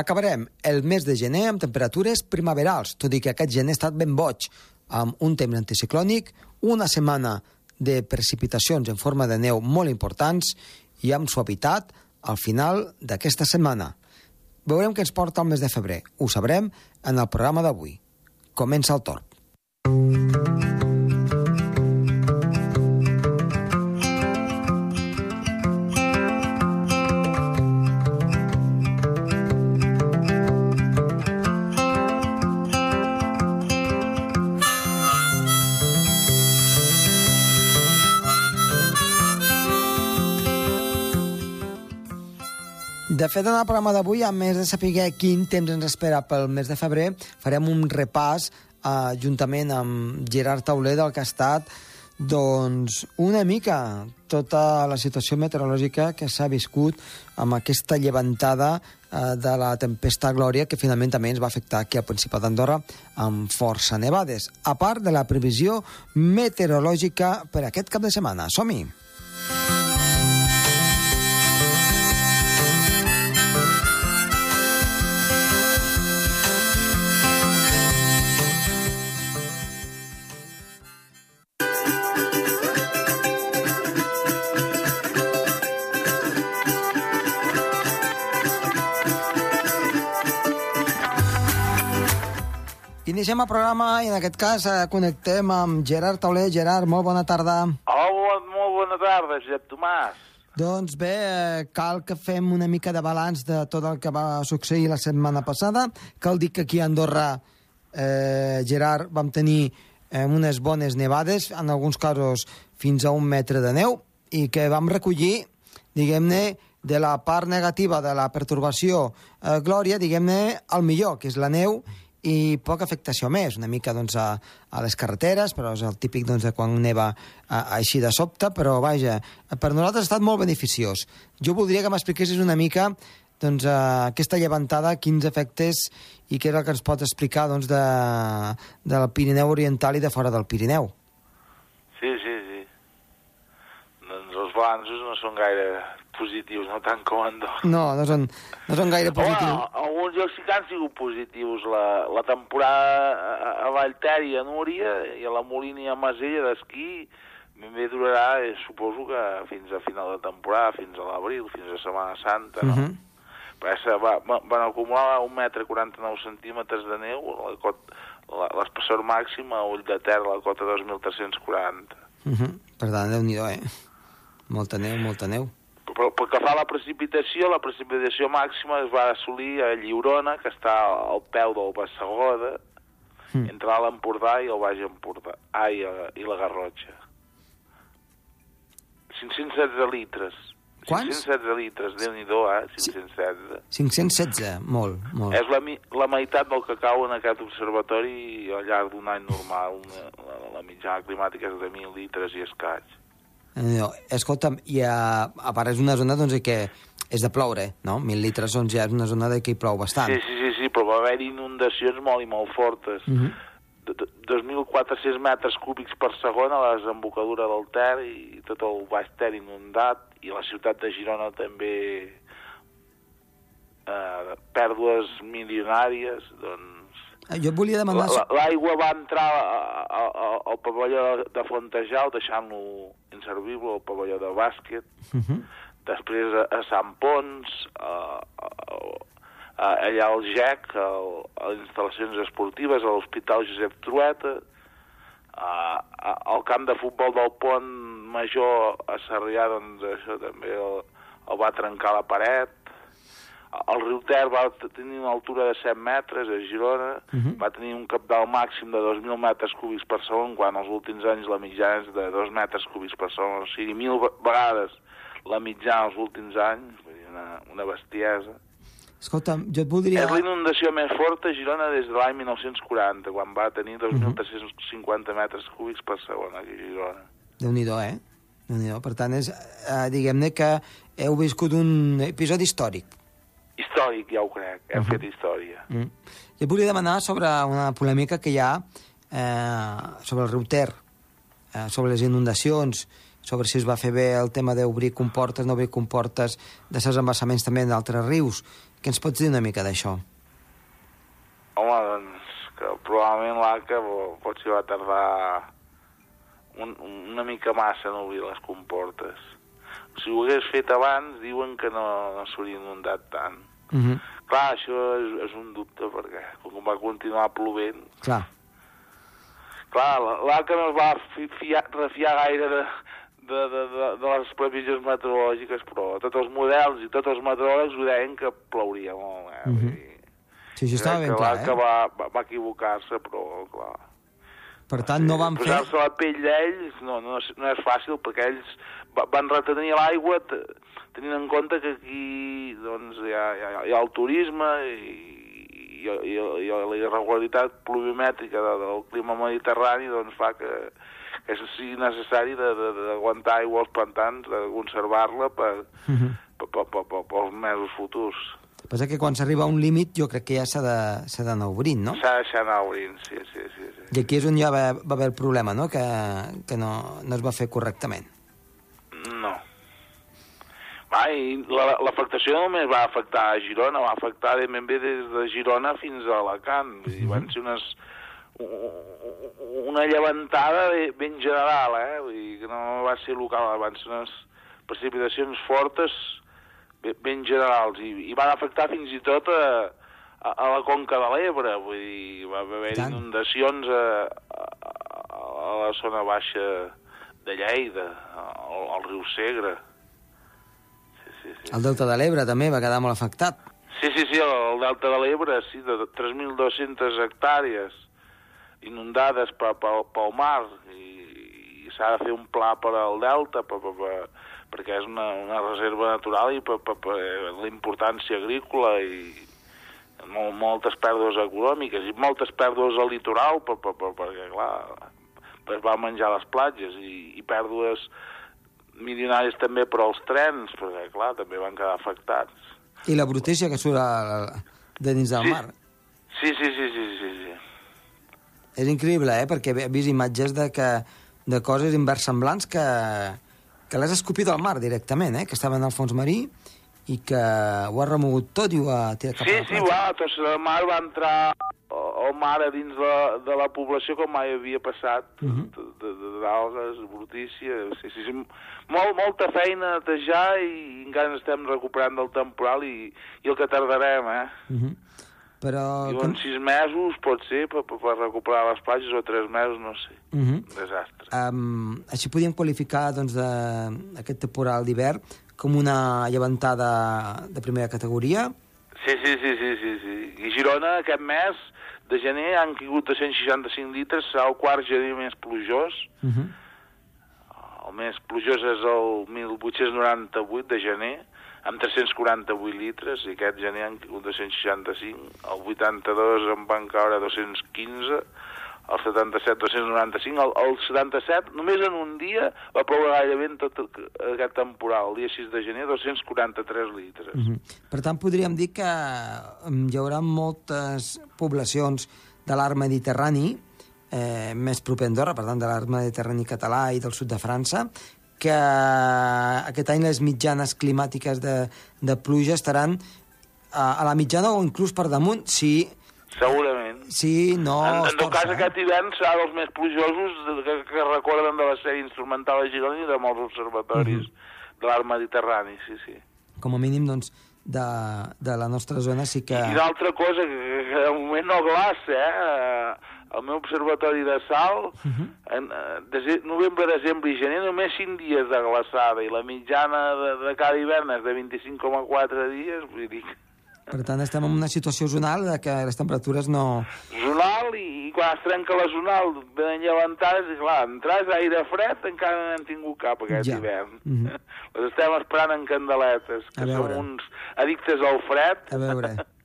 Acabarem el mes de gener amb temperatures primaverals, tot i que aquest gener ha estat ben boig, amb un temps anticiclònic, una setmana de precipitacions en forma de neu molt importants i amb suavitat al final d'aquesta setmana. Veurem què ens porta el mes de febrer. Ho sabrem en el programa d'avui. Comença el torn. De fet, en el programa d'avui, a més de saber quin temps ens espera pel mes de febrer, farem un repàs eh, juntament amb Gerard Tauler del que ha estat doncs, una mica tota la situació meteorològica que s'ha viscut amb aquesta llevantada eh, de la tempesta Glòria que finalment també ens va afectar aquí al Principat d'Andorra amb força nevades, a part de la previsió meteorològica per aquest cap de setmana. Som-hi! Iniciem el programa i en aquest cas eh, connectem amb Gerard Tauler. Gerard, molt bona tarda. Hola, molt bona tarda, Josep Tomàs. Doncs bé, eh, cal que fem una mica de balanç de tot el que va succeir la setmana passada. Cal dir que aquí a Andorra, eh, Gerard, vam tenir eh, unes bones nevades, en alguns casos fins a un metre de neu, i que vam recollir, diguem-ne, de la part negativa de la pertorbació eh, Glòria, diguem-ne, el millor, que és la neu, i poca afectació més, una mica doncs, a, a les carreteres, però és el típic doncs, de quan neva a, així de sobte, però vaja, per nosaltres ha estat molt beneficiós. Jo voldria que m'expliquessis una mica doncs, a, aquesta llevantada, quins efectes i què és el que ens pot explicar doncs, de, del Pirineu Oriental i de fora del Pirineu. Sí, sí, sí. Doncs els balanços no són gaire positius, no tant com Andorra. No, no són, no són gaire positius. Bueno, alguns llocs sí que han sigut positius. La, la temporada a, a Vallter i a Núria i a la Molina i a Masella d'esquí ben bé durarà, eh, suposo que fins a final de temporada, fins a l'abril, fins a Setmana Santa, no? Uh -huh. Perquè va, va, van acumular un metre 49 centímetres de neu, la cot, l'espessor màxima a ull de terra, la cota 2.340. Uh -huh. Per tant, déu nhi eh? Molta neu, molta neu. Però pel que fa a la precipitació, la precipitació màxima es va assolir a Lliurona, que està al peu del Bassegoda, Mm. entre l'Alt Empordà i el Baix Empordà, ai, eh, i la Garrotxa. 516 litres. Quants? 516 litres, déu nhi eh? 516. 516, molt, molt. És la, la meitat del que cau en aquest observatori al llarg d'un any normal. Una, la, la mitjana climàtica és de 1.000 litres i escaig. No, escolta'm, i a, a part és una zona doncs, que és de ploure, no? Mil litres doncs, ja és una zona de que hi plou bastant. Sí, sí, sí, sí, però va haver inundacions molt i molt fortes. Uh -huh. de- de- 2.400 metres cúbics per segon a la desembocadura del Ter i tot el Baix Ter inundat i la ciutat de Girona també eh, pèrdues milionàries, doncs... Eh, Jo et volia demanar... la- L'aigua va entrar a- a- a- al pavelló de Fontejau deixant-lo inservible, el pavelló de bàsquet, Uh -huh. després a, a Sant Pons, a, a, a, allà al GEC, al- a les instal·lacions esportives, a l'Hospital Josep Trueta, a, a, al camp de futbol del Pont Major a Sarrià, doncs això també el, el va trencar la paret. El riu Ter va tenir una altura de 7 metres a Girona, Mhm. va tenir un capdalt màxim de 2.000 metres cúbics per segon, quan els últims anys la mitjana és de 2 metres cúbics per segon, o sigui, mil ve- vegades la mitjana els últims anys, una, una bestiesa. Escolta'm, jo et voldria... És la inundació més forta a Girona des de l'any 1940, quan va tenir 2.350 metres cúbics per segon aquí a Girona. Déu-n'hi-do, eh? déu nhi Per tant, és, eh, diguem-ne que heu viscut un episodi històric. Històric, ja ho crec, hem fet història. Mm. Jo et volia demanar sobre una polèmica que hi ha eh, sobre el riu Ter, eh, sobre les inundacions sobre si es va fer bé el tema d'obrir comportes, no obrir comportes, de certs embassaments també d'altres rius. Què ens pots dir una mica d'això? Home, doncs, que probablement l'ACA potser va tardar un, una mica massa en obrir les comportes. Si ho hagués fet abans, diuen que no, no s'hauria inundat tant. Uh -huh. Clar, això és, és un dubte, perquè com va continuar plovent... Clar. Clar, l'ACA no es va fiar, refiar gaire de, de, de, de, de les previsions meteorològiques, però tots els models i tots els meteoròlegs ho deien que plouria molt. Eh? Uh -huh. Sí, sí, estava ben clar, eh? va, va, va equivocar-se, però, clar... Per tant, no van fer... Posar-se la pell d'ells no, no, no és fàcil, perquè ells van retenir l'aigua tenint en compte que aquí doncs, hi, ha, hi, ha, hi ha el turisme i, i, i, i la irregularitat pluviomètrica de, del clima mediterrani doncs, fa que, que sigui necessari d'aguantar aigua als pantans, de conservar-la per, uh -huh. per, per, per, per, pels mesos futurs. Passa que quan s'arriba a un límit jo crec que ja s'ha d'anar obrint, no? S'ha d'anar obrint, sí, sí, sí, sí. I aquí és on ja va, va haver el problema, no?, que, que no, no es va fer correctament. No. Va, i l'afectació la, només va afectar a Girona, va afectar ben bé des de Girona fins a Alacant. Vull dir, van ser unes, una llevantada ben general, eh? Vull dir, que no va ser local, van ser unes precipitacions fortes ben generals i, i van afectar fins i tot a, a, a la conca de l'Ebre, vull dir, va haver inundacions a, a, a la zona baixa de Lleida, al, al riu Segre. Sí, sí, sí. El Delta de l'Ebre també va quedar molt afectat. Sí, sí, sí, el, el Delta de l'Ebre, sí, de 3.200 hectàrees inundades pel, pel, pel mar i, i s'ha de fer un pla per al Delta per, per, per, perquè és una, una reserva natural i per, per, per la importància agrícola i molt, moltes pèrdues econòmiques i moltes pèrdues al litoral per, per, per, perquè, clar, es va menjar les platges i, i pèrdues milionàries també per als trens, perquè, clar, també van quedar afectats. I la brutícia que surt a, de dins del sí. mar. Sí, sí, sí, sí, sí, sí. És increïble, eh?, perquè he vist imatges de, que, de coses inversemblants que, que l'has escopit al mar directament, eh?, que estaven al fons marí i que ho ha remogut tot i ho ha tirat cap sí, a la. Sí, sí, va, tot el mar va entrar el mar a dins de, de la població com mai havia passat, uh -huh. d'algues, brutícia... Sí, sí, sí, molt, molta feina a netejar i encara estem recuperant del temporal i, i el que tardarem, eh? Uh -huh. Però... Diuen sis mesos, pot ser, per, per recuperar les platges, o tres mesos, no sé. Uh -huh. Desastre. Um, així podíem qualificar doncs, de, aquest temporal d'hivern com una llevantada de primera categoria? Sí, sí, sí, sí, sí, sí. I Girona aquest mes de gener han caigut 265 litres, serà el quart gener més plujós. Uh -huh. El més plujós és el 1898 de gener, amb 348 litres, i aquest gener han caigut 265. El 82 en van caure 215, el 77 295, el, el 77 només en un dia va ploure gairebé en tot aquest temporal, el dia 6 de gener 243 litres. Uh -huh. Per tant, podríem dir que hi haurà moltes poblacions de l'arc mediterrani eh, més proper a Andorra, per tant, de l'arc mediterrani català i del sud de França, que aquest any les mitjanes climàtiques de, de pluja estaran a, a la mitjana o inclús per damunt si Segurament. Sí, no... En, en tot cas, eh? aquest hivern serà dels més plujosos que, que recorden de la sèrie instrumental de Girona i de molts observatoris uh -huh. de l'art mediterrani, sí, sí. Com a mínim, doncs, de, de la nostra zona sí que... I l'altra cosa, que, que de moment no glaça, eh? El meu observatori de Sal, uh -huh. en de, novembre, desembre i gener, només 5 dies de glaçada, i la mitjana de, de cada hivern és de 25,4 dies, vull dir que per tant, estem en una situació zonal de que les temperatures no... Zonal, i, i quan es trenca la zonal venen llevantades, i clar, entràs aire fred, encara no n'hem tingut cap aquest ja. hivern. Mm -hmm. Les estem esperant en candeletes, que som uns addictes al fred. A veure...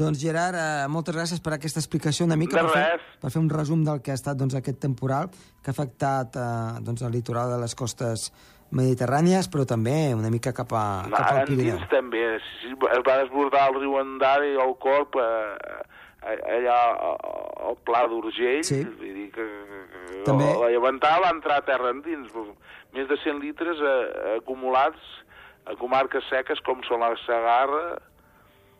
Doncs, Gerard, eh, moltes gràcies per aquesta explicació una mica. Per. Fer, per fer un resum del que ha estat doncs, aquest temporal que ha afectat eh, doncs, el litoral de les costes mediterrànies, però també una mica cap, a, Va, cap al Pirineu. Dins també. Es va desbordar el riu Andari i el Corp eh, allà al Pla d'Urgell. Sí. Vull dir que, que També- La Llevantar va entrar a terra endins, més de 100 litres eh, acumulats a comarques seques com són la Segarra,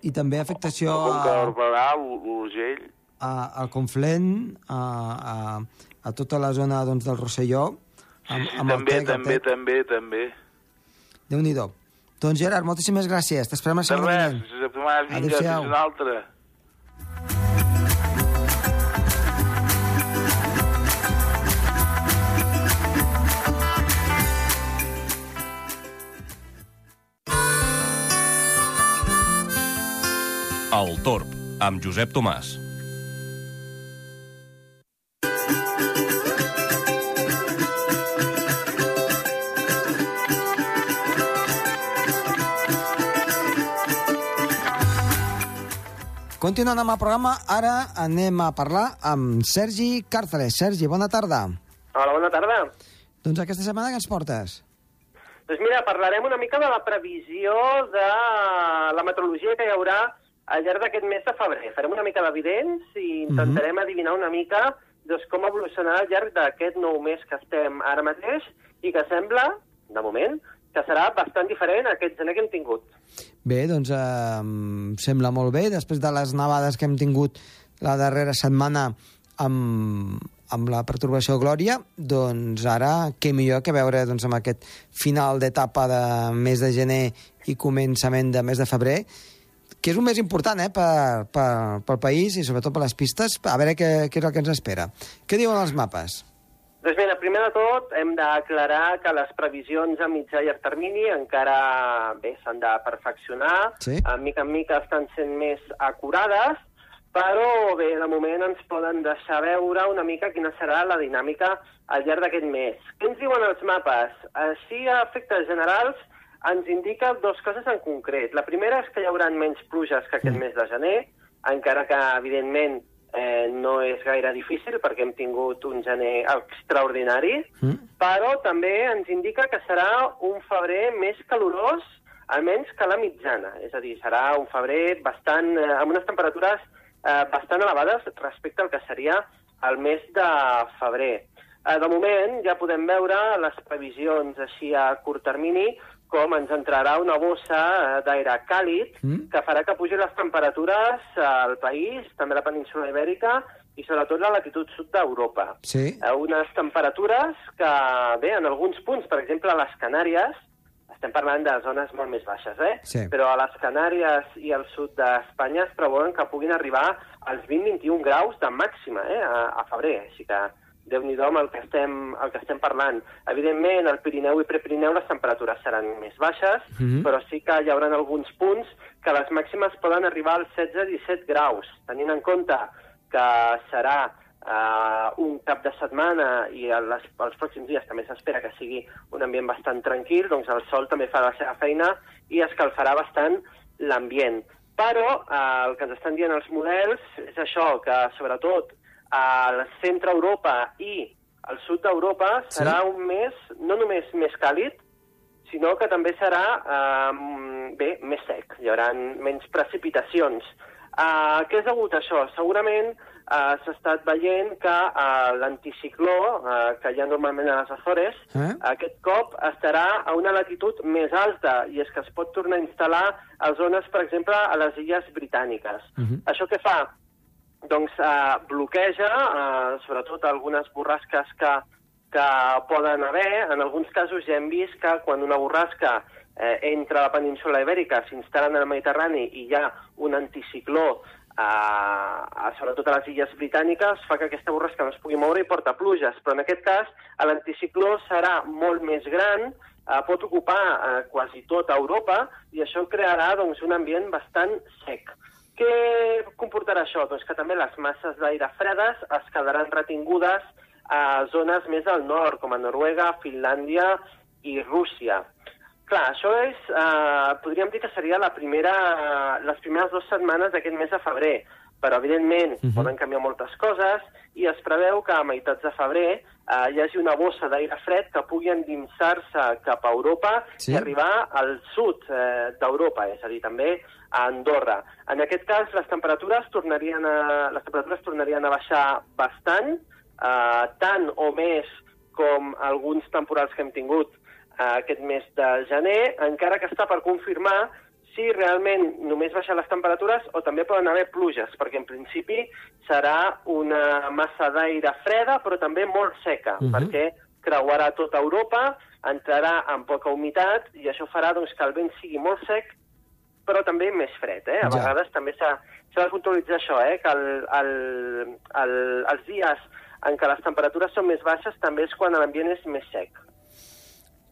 I també afectació la Conca a, d'Orberà, l'Urgell... a, al Conflent, a, a, a tota la zona doncs, del Rosselló, amb, Sí, amb el també, Tec, també, Tec. també, també. Déu-n'hi-do. Doncs Gerard, moltíssimes gràcies. T'esperem la De setmana res. Josep Tomàs, vinga, fins una altra. El Torb, amb Josep Tomàs. Continuant amb el programa, ara anem a parlar amb Sergi Càrceles. Sergi, bona tarda. Hola, bona tarda. Doncs aquesta setmana què ens portes? Doncs mira, parlarem una mica de la previsió de la meteorologia que hi haurà al llarg d'aquest mes de febrer. Farem una mica d'evidents i intentarem adivinar una mica doncs, com evolucionarà al llarg d'aquest nou mes que estem ara mateix i que sembla, de moment, que serà bastant diferent a aquest gener que hem tingut. Bé, doncs eh, em sembla molt bé. Després de les nevades que hem tingut la darrera setmana amb, amb la pertorbació Glòria, doncs ara què millor que veure doncs, amb aquest final d'etapa de mes de gener i començament de mes de febrer, que és un mes important eh, per, per, pel país i sobretot per les pistes, a veure què, què és el que ens espera. Què diuen els mapes? Doncs mira, primer de tot hem d'aclarar que les previsions a mitjà i llarg termini encara bé s'han de perfeccionar, Sí. a mica en mica estan sent més acurades, però bé, de moment ens poden deixar veure una mica quina serà la dinàmica al llarg d'aquest mes. Què ens diuen els mapes? Així, a efectes generals, ens indica dues coses en concret. La primera és que hi haurà menys pluges que aquest mes de gener, encara que, evidentment, eh, no és gaire difícil perquè hem tingut un gener extraordinari, Mm? però també ens indica que serà un febrer més calorós, almenys que la mitjana. És a dir, serà un febrer bastant, eh, amb unes temperatures eh, bastant elevades respecte al que seria el mes de febrer. Eh, de moment ja podem veure les previsions així a curt termini com ens entrarà una bossa eh, d'aire càlid Mm. que farà que pugin les temperatures al país, també a la península ibèrica i sobretot a la latitud sud d'Europa. Sí. Eh, unes temperatures que, bé, en alguns punts, per exemple, a les Canàries, estem parlant de zones molt més baixes, eh? Sí. Però a les Canàries i al sud d'Espanya es preveuen que puguin arribar als 20-21 graus de màxima, eh? A, a febrer, així que déu nhi amb el que, estem, el que estem parlant. Evidentment, al Pirineu i Prepirineu les temperatures seran més baixes, Mhm. però sí que hi haurà alguns punts que les màximes poden arribar als 16-17 graus, tenint en compte que serà uh, un cap de setmana i les, els pròxims dies també s'espera que sigui un ambient bastant tranquil, doncs el sol també fa la seva feina i escalfarà bastant l'ambient. Però eh, el que ens estan dient els models és això, que sobretot al centre Europa i al sud d'Europa Sí. serà un mes no només més càlid, sinó que també serà eh, bé, més sec, hi haurà menys precipitacions. Uh, què és degut a això? Segurament uh, s'ha estat veient que uh, l'anticicló uh, que hi ha normalment a les Azores Eh? aquest cop estarà a una latitud més alta i és que es pot tornar a instal·lar a zones, per exemple, a les illes britàniques. Mhm. Això què fa? Doncs eh, bloqueja, eh, sobretot algunes borrasques que, que poden haver. En alguns casos ja hem vist que quan una borrasca eh, entra a la península ibèrica, s'instal·la en el Mediterrani i hi ha un anticicló eh, sobretot a les illes britàniques, fa que aquesta borrasca no es pugui moure i porta pluges. Però en aquest cas l'anticicló serà molt més gran, eh, pot ocupar eh, quasi tota Europa i això crearà doncs, un ambient bastant sec. Què comportarà això? Doncs que també les masses d'aire fredes es quedaran retingudes a zones més al nord, com a Noruega, Finlàndia i Rússia. Clar, això és, eh, podríem dir que seria la primera, les primeres dues setmanes d'aquest mes de febrer, però evidentment uh Mhm. -huh. poden canviar moltes coses i es preveu que a meitats de febrer eh, hi hagi una bossa d'aire fred que pugui endinsar-se cap a Europa Sí. i arribar al sud eh, d'Europa, és a dir, també a Andorra. En aquest cas, les temperatures tornarien a, les temperatures tornarien a baixar bastant, eh, tant o més com alguns temporals que hem tingut eh, aquest mes de gener, encara que està per confirmar si realment només baixen les temperatures o també poden haver pluges, perquè en principi serà una massa d'aire freda però també molt seca, uh Mhm. -huh. perquè creuarà tota Europa, entrarà amb poca humitat i això farà doncs, que el vent sigui molt sec però també més fred. Eh? A Ja. vegades també s'ha s'ha de puntualitzar això, eh? que el, el, el, els dies en què les temperatures són més baixes també és quan l'ambient és més sec.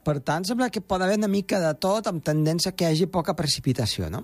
Per tant, sembla que pot haver una mica de tot amb tendència que hi hagi poca precipitació, no?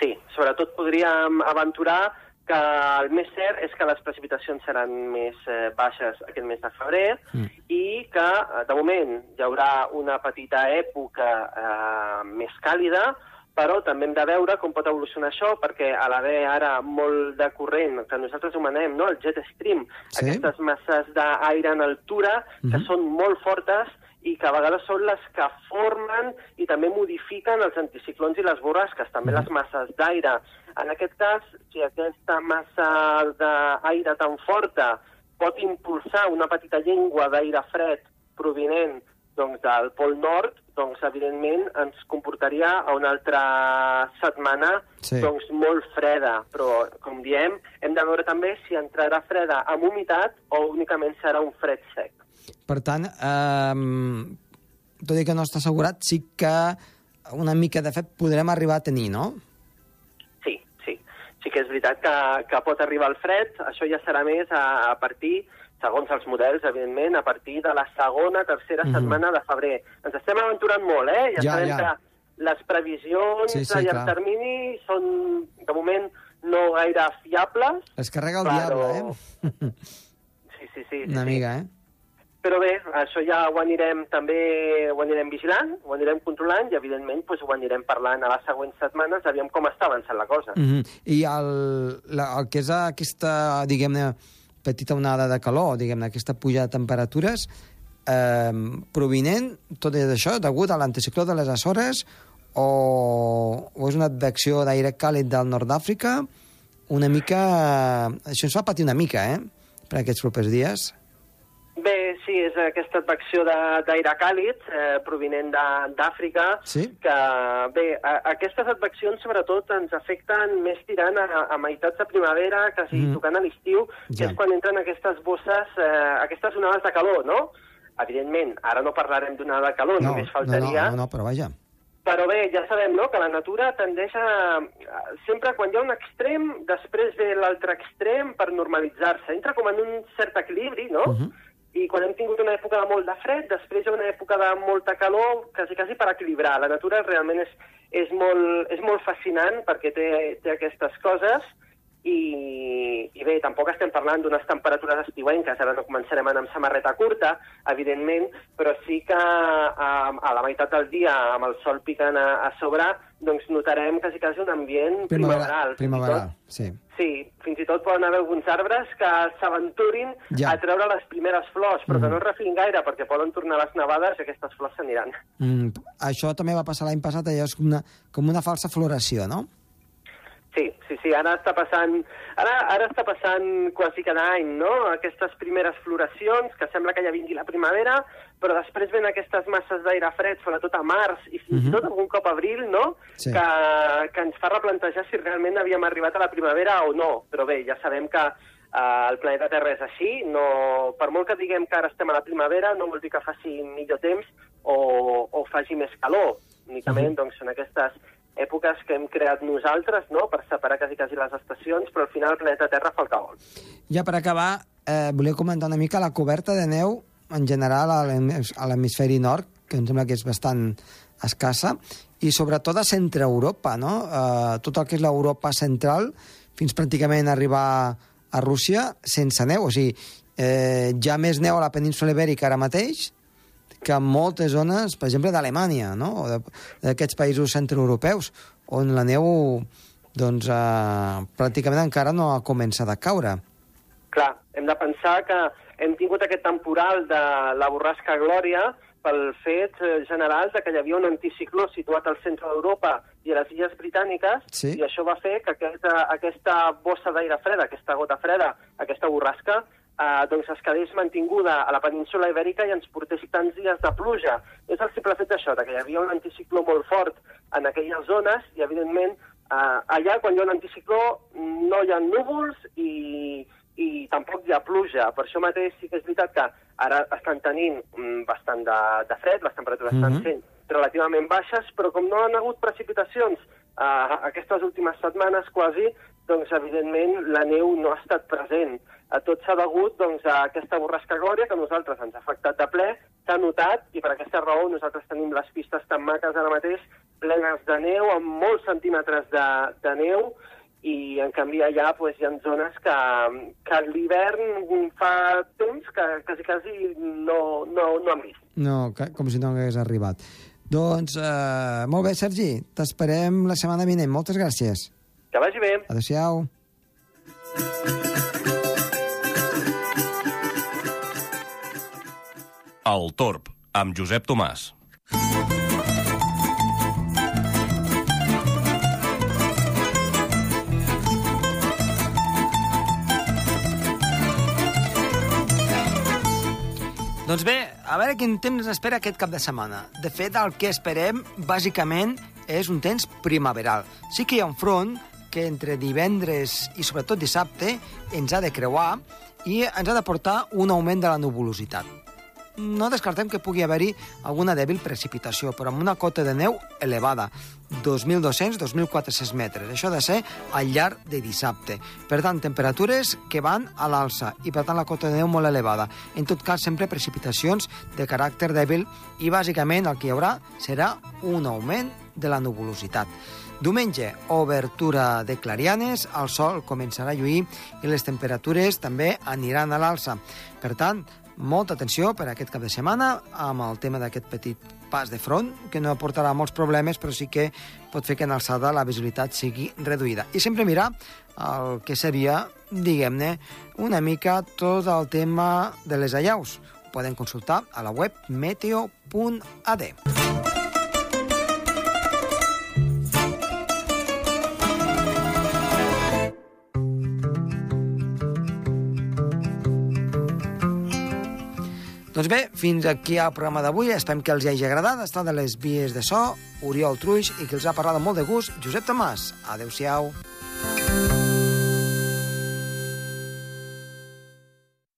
Sí, sobretot podríem aventurar que el més cert és que les precipitacions seran més eh, baixes aquest mes de febrer Mm. i que, eh, de moment, hi haurà una petita època eh, més càlida, però també hem de veure com pot evolucionar això, perquè a l'haver ara molt de corrent, que nosaltres anomenem no, el jet stream, Sí. aquestes masses d'aire en altura, que Mhm. són molt fortes i que a vegades són les que formen i també modifiquen els anticiclons i les borrasques, també les masses d'aire. En aquest cas, si aquesta massa d'aire tan forta pot impulsar una petita llengua d'aire fred provinent doncs, del Pol Nord, doncs, evidentment, ens comportaria a una altra setmana Sí. doncs, molt freda. Però, com diem, hem de veure també si entrarà freda amb humitat o únicament serà un fred sec. Per tant, eh, tot i que no està assegurat, sí que una mica de fet podrem arribar a tenir, no? Sí, sí. Sí que és veritat que, que pot arribar el fred. Això ja serà més a, a partir, segons els models, evidentment, a partir de la segona, tercera Mhm. setmana de febrer. Ens estem aventurant molt, eh? Ja, Ja, sabem ja. que les previsions Sí, sí, a llarg clar. termini són, de moment, no gaire fiables. Es carrega el Però- diable, eh? Sí, sí, sí. sí Una sí. mica, eh? Però bé, això ja ho anirem també ho anirem vigilant, ho anirem controlant i, evidentment, doncs, ho anirem parlant a les següents setmanes, aviam com està avançant la cosa. Mm -hmm. I el, la, el que és aquesta, diguem-ne, petita onada de calor, diguem-ne, aquesta puja de temperatures, eh, provinent, tot és això, degut a l'anticicló de les Açores, o, o és una advecció d'aire càlid del nord d'Àfrica, una mica... Això ens fa patir una mica, eh?, per aquests propers dies. Bé, sí, és aquesta advecció de- d'aire càlid eh, provinent d'Àfrica, Sí. que, bé, a, aquestes adveccions sobretot ens afecten més tirant a, a meitats de primavera, quasi Mhm. mm. tocant a l'estiu, que Ja. és quan entren aquestes bosses, eh, aquestes onades de calor, no? Evidentment, ara no parlarem d'una onada de calor, No, només no, faltaria, no, no, però vaja. però bé, ja sabem no, que la natura tendeix a... a- Sempre quan hi ha un extrem, després ve l'altre extrem per normalitzar-se. Entra com en un cert equilibri, no? Uh -huh. I quan hem tingut una època de molt de fred, després una època de molta calor, quasi, quasi per equilibrar. La natura realment és, és, molt, és molt fascinant perquè té, té aquestes coses i, i bé, tampoc estem parlant d'unes temperatures estiuenques, ara no començarem a anar amb samarreta curta, evidentment, però sí que a, a la meitat del dia, amb el sol picant a, a sobre, doncs notarem quasi, quasi un ambient primaveral. Primaveral, sí. Sí, fins i tot poden haver alguns arbres que s'aventurin Ja. a treure les primeres flors, però Mhm. que no es refin gaire, perquè poden tornar les nevades i aquestes flors s'aniran. Mm, això també va passar l'any passat, allò és com una, com una falsa floració, no? Sí, sí, sí, ara està passant, ara, ara està passant quasi cada any, no?, aquestes primeres floracions, que sembla que ja vingui la primavera, però després ven aquestes masses d'aire fred, sobretot a març i fins i Mhm. tot algun cop a abril, no?, Sí. que, que ens fa replantejar si realment havíem arribat a la primavera o no. Però bé, ja sabem que eh, el planeta Terra és així, no, per molt que diguem que ara estem a la primavera, no vol dir que faci millor temps o, o faci més calor. Únicament, Mhm. doncs, són aquestes èpoques que hem creat nosaltres, no?, per separar quasi, quasi les estacions, però al final el planeta Terra fa el que vol. Ja per acabar, eh, volia comentar una mica la coberta de neu en general a l'hem- a l'hemisferi nord, que em sembla que és bastant escassa, i sobretot a centre Europa, no? Eh, tot el que és l'Europa central, fins pràcticament arribar a Rússia sense neu. O sigui, eh, ha més neu a la península ibèrica ara mateix que en moltes zones, per exemple, d'Alemanya, no? o d'aquests països centroeuropeus, on la neu doncs, eh, pràcticament encara no ha començat a caure. Clar, hem de pensar que hem tingut aquest temporal de la borrasca Glòria pel fet eh, general de que hi havia un anticicló situat al centre d'Europa i a les Illes Britàniques, Sí. i això va fer que aquesta, aquesta bossa d'aire freda, aquesta gota freda, aquesta borrasca, eh, doncs es quedés mantinguda a la península ibèrica i ens portés tants dies de pluja. És el simple fet d'això, que hi havia un anticicló molt fort en aquelles zones i, evidentment, eh, allà, quan hi ha un anticicló, no hi ha núvols i, i tampoc hi ha pluja. Per això mateix sí que és veritat que ara estan tenint mm, bastant de, de fred, les temperatures mm -hmm. estan sent relativament baixes, però com no han hagut precipitacions eh, aquestes últimes setmanes quasi, doncs evidentment la neu no ha estat present. A tot s'ha degut doncs, a aquesta borrasca glòria que nosaltres ens ha afectat de ple, s'ha notat i per aquesta raó nosaltres tenim les pistes tan maques ara mateix plenes de neu, amb molts centímetres de, de neu, i en canvi allà pues, hi ha zones que, que l'hivern fa temps que quasi, quasi no, no, no han vist. No, com si no hagués arribat. Doncs, eh, molt bé, Sergi, t'esperem la setmana vinent. Moltes gràcies. Que vagi bé. Adéu-siau. El Torb, amb Josep Tomàs. Doncs bé, a veure quin temps ens espera aquest cap de setmana. De fet, el que esperem, bàsicament, és un temps primaveral. Sí que hi ha un front que entre divendres i sobretot dissabte ens ha de creuar i ens ha de portar un augment de la nuvolositat. No descartem que pugui haver-hi alguna dèbil precipitació, però amb una cota de neu elevada, 2.200-2.400 metres. Això ha de ser al llarg de dissabte. Per tant, temperatures que van a l'alça i, per tant, la cota de neu molt elevada. En tot cas, sempre precipitacions de caràcter dèbil i, bàsicament, el que hi haurà serà un augment de la nuvolositat. Diumenge, obertura de clarianes, el sol començarà a lluir i les temperatures també aniran a l'alça. Per tant, molta atenció per aquest cap de setmana amb el tema d'aquest petit pas de front, que no aportarà molts problemes, però sí que pot fer que en alçada la visibilitat sigui reduïda. I sempre mirar el que seria, diguem-ne, una mica tot el tema de les allaus. Ho poden consultar a la web meteo.ad. bé, fins aquí el programa d'avui. Esperem que els hagi agradat. Està de les vies de so, Oriol Truix, i que els ha parlat amb molt de gust, Josep Tomàs. Adéu-siau.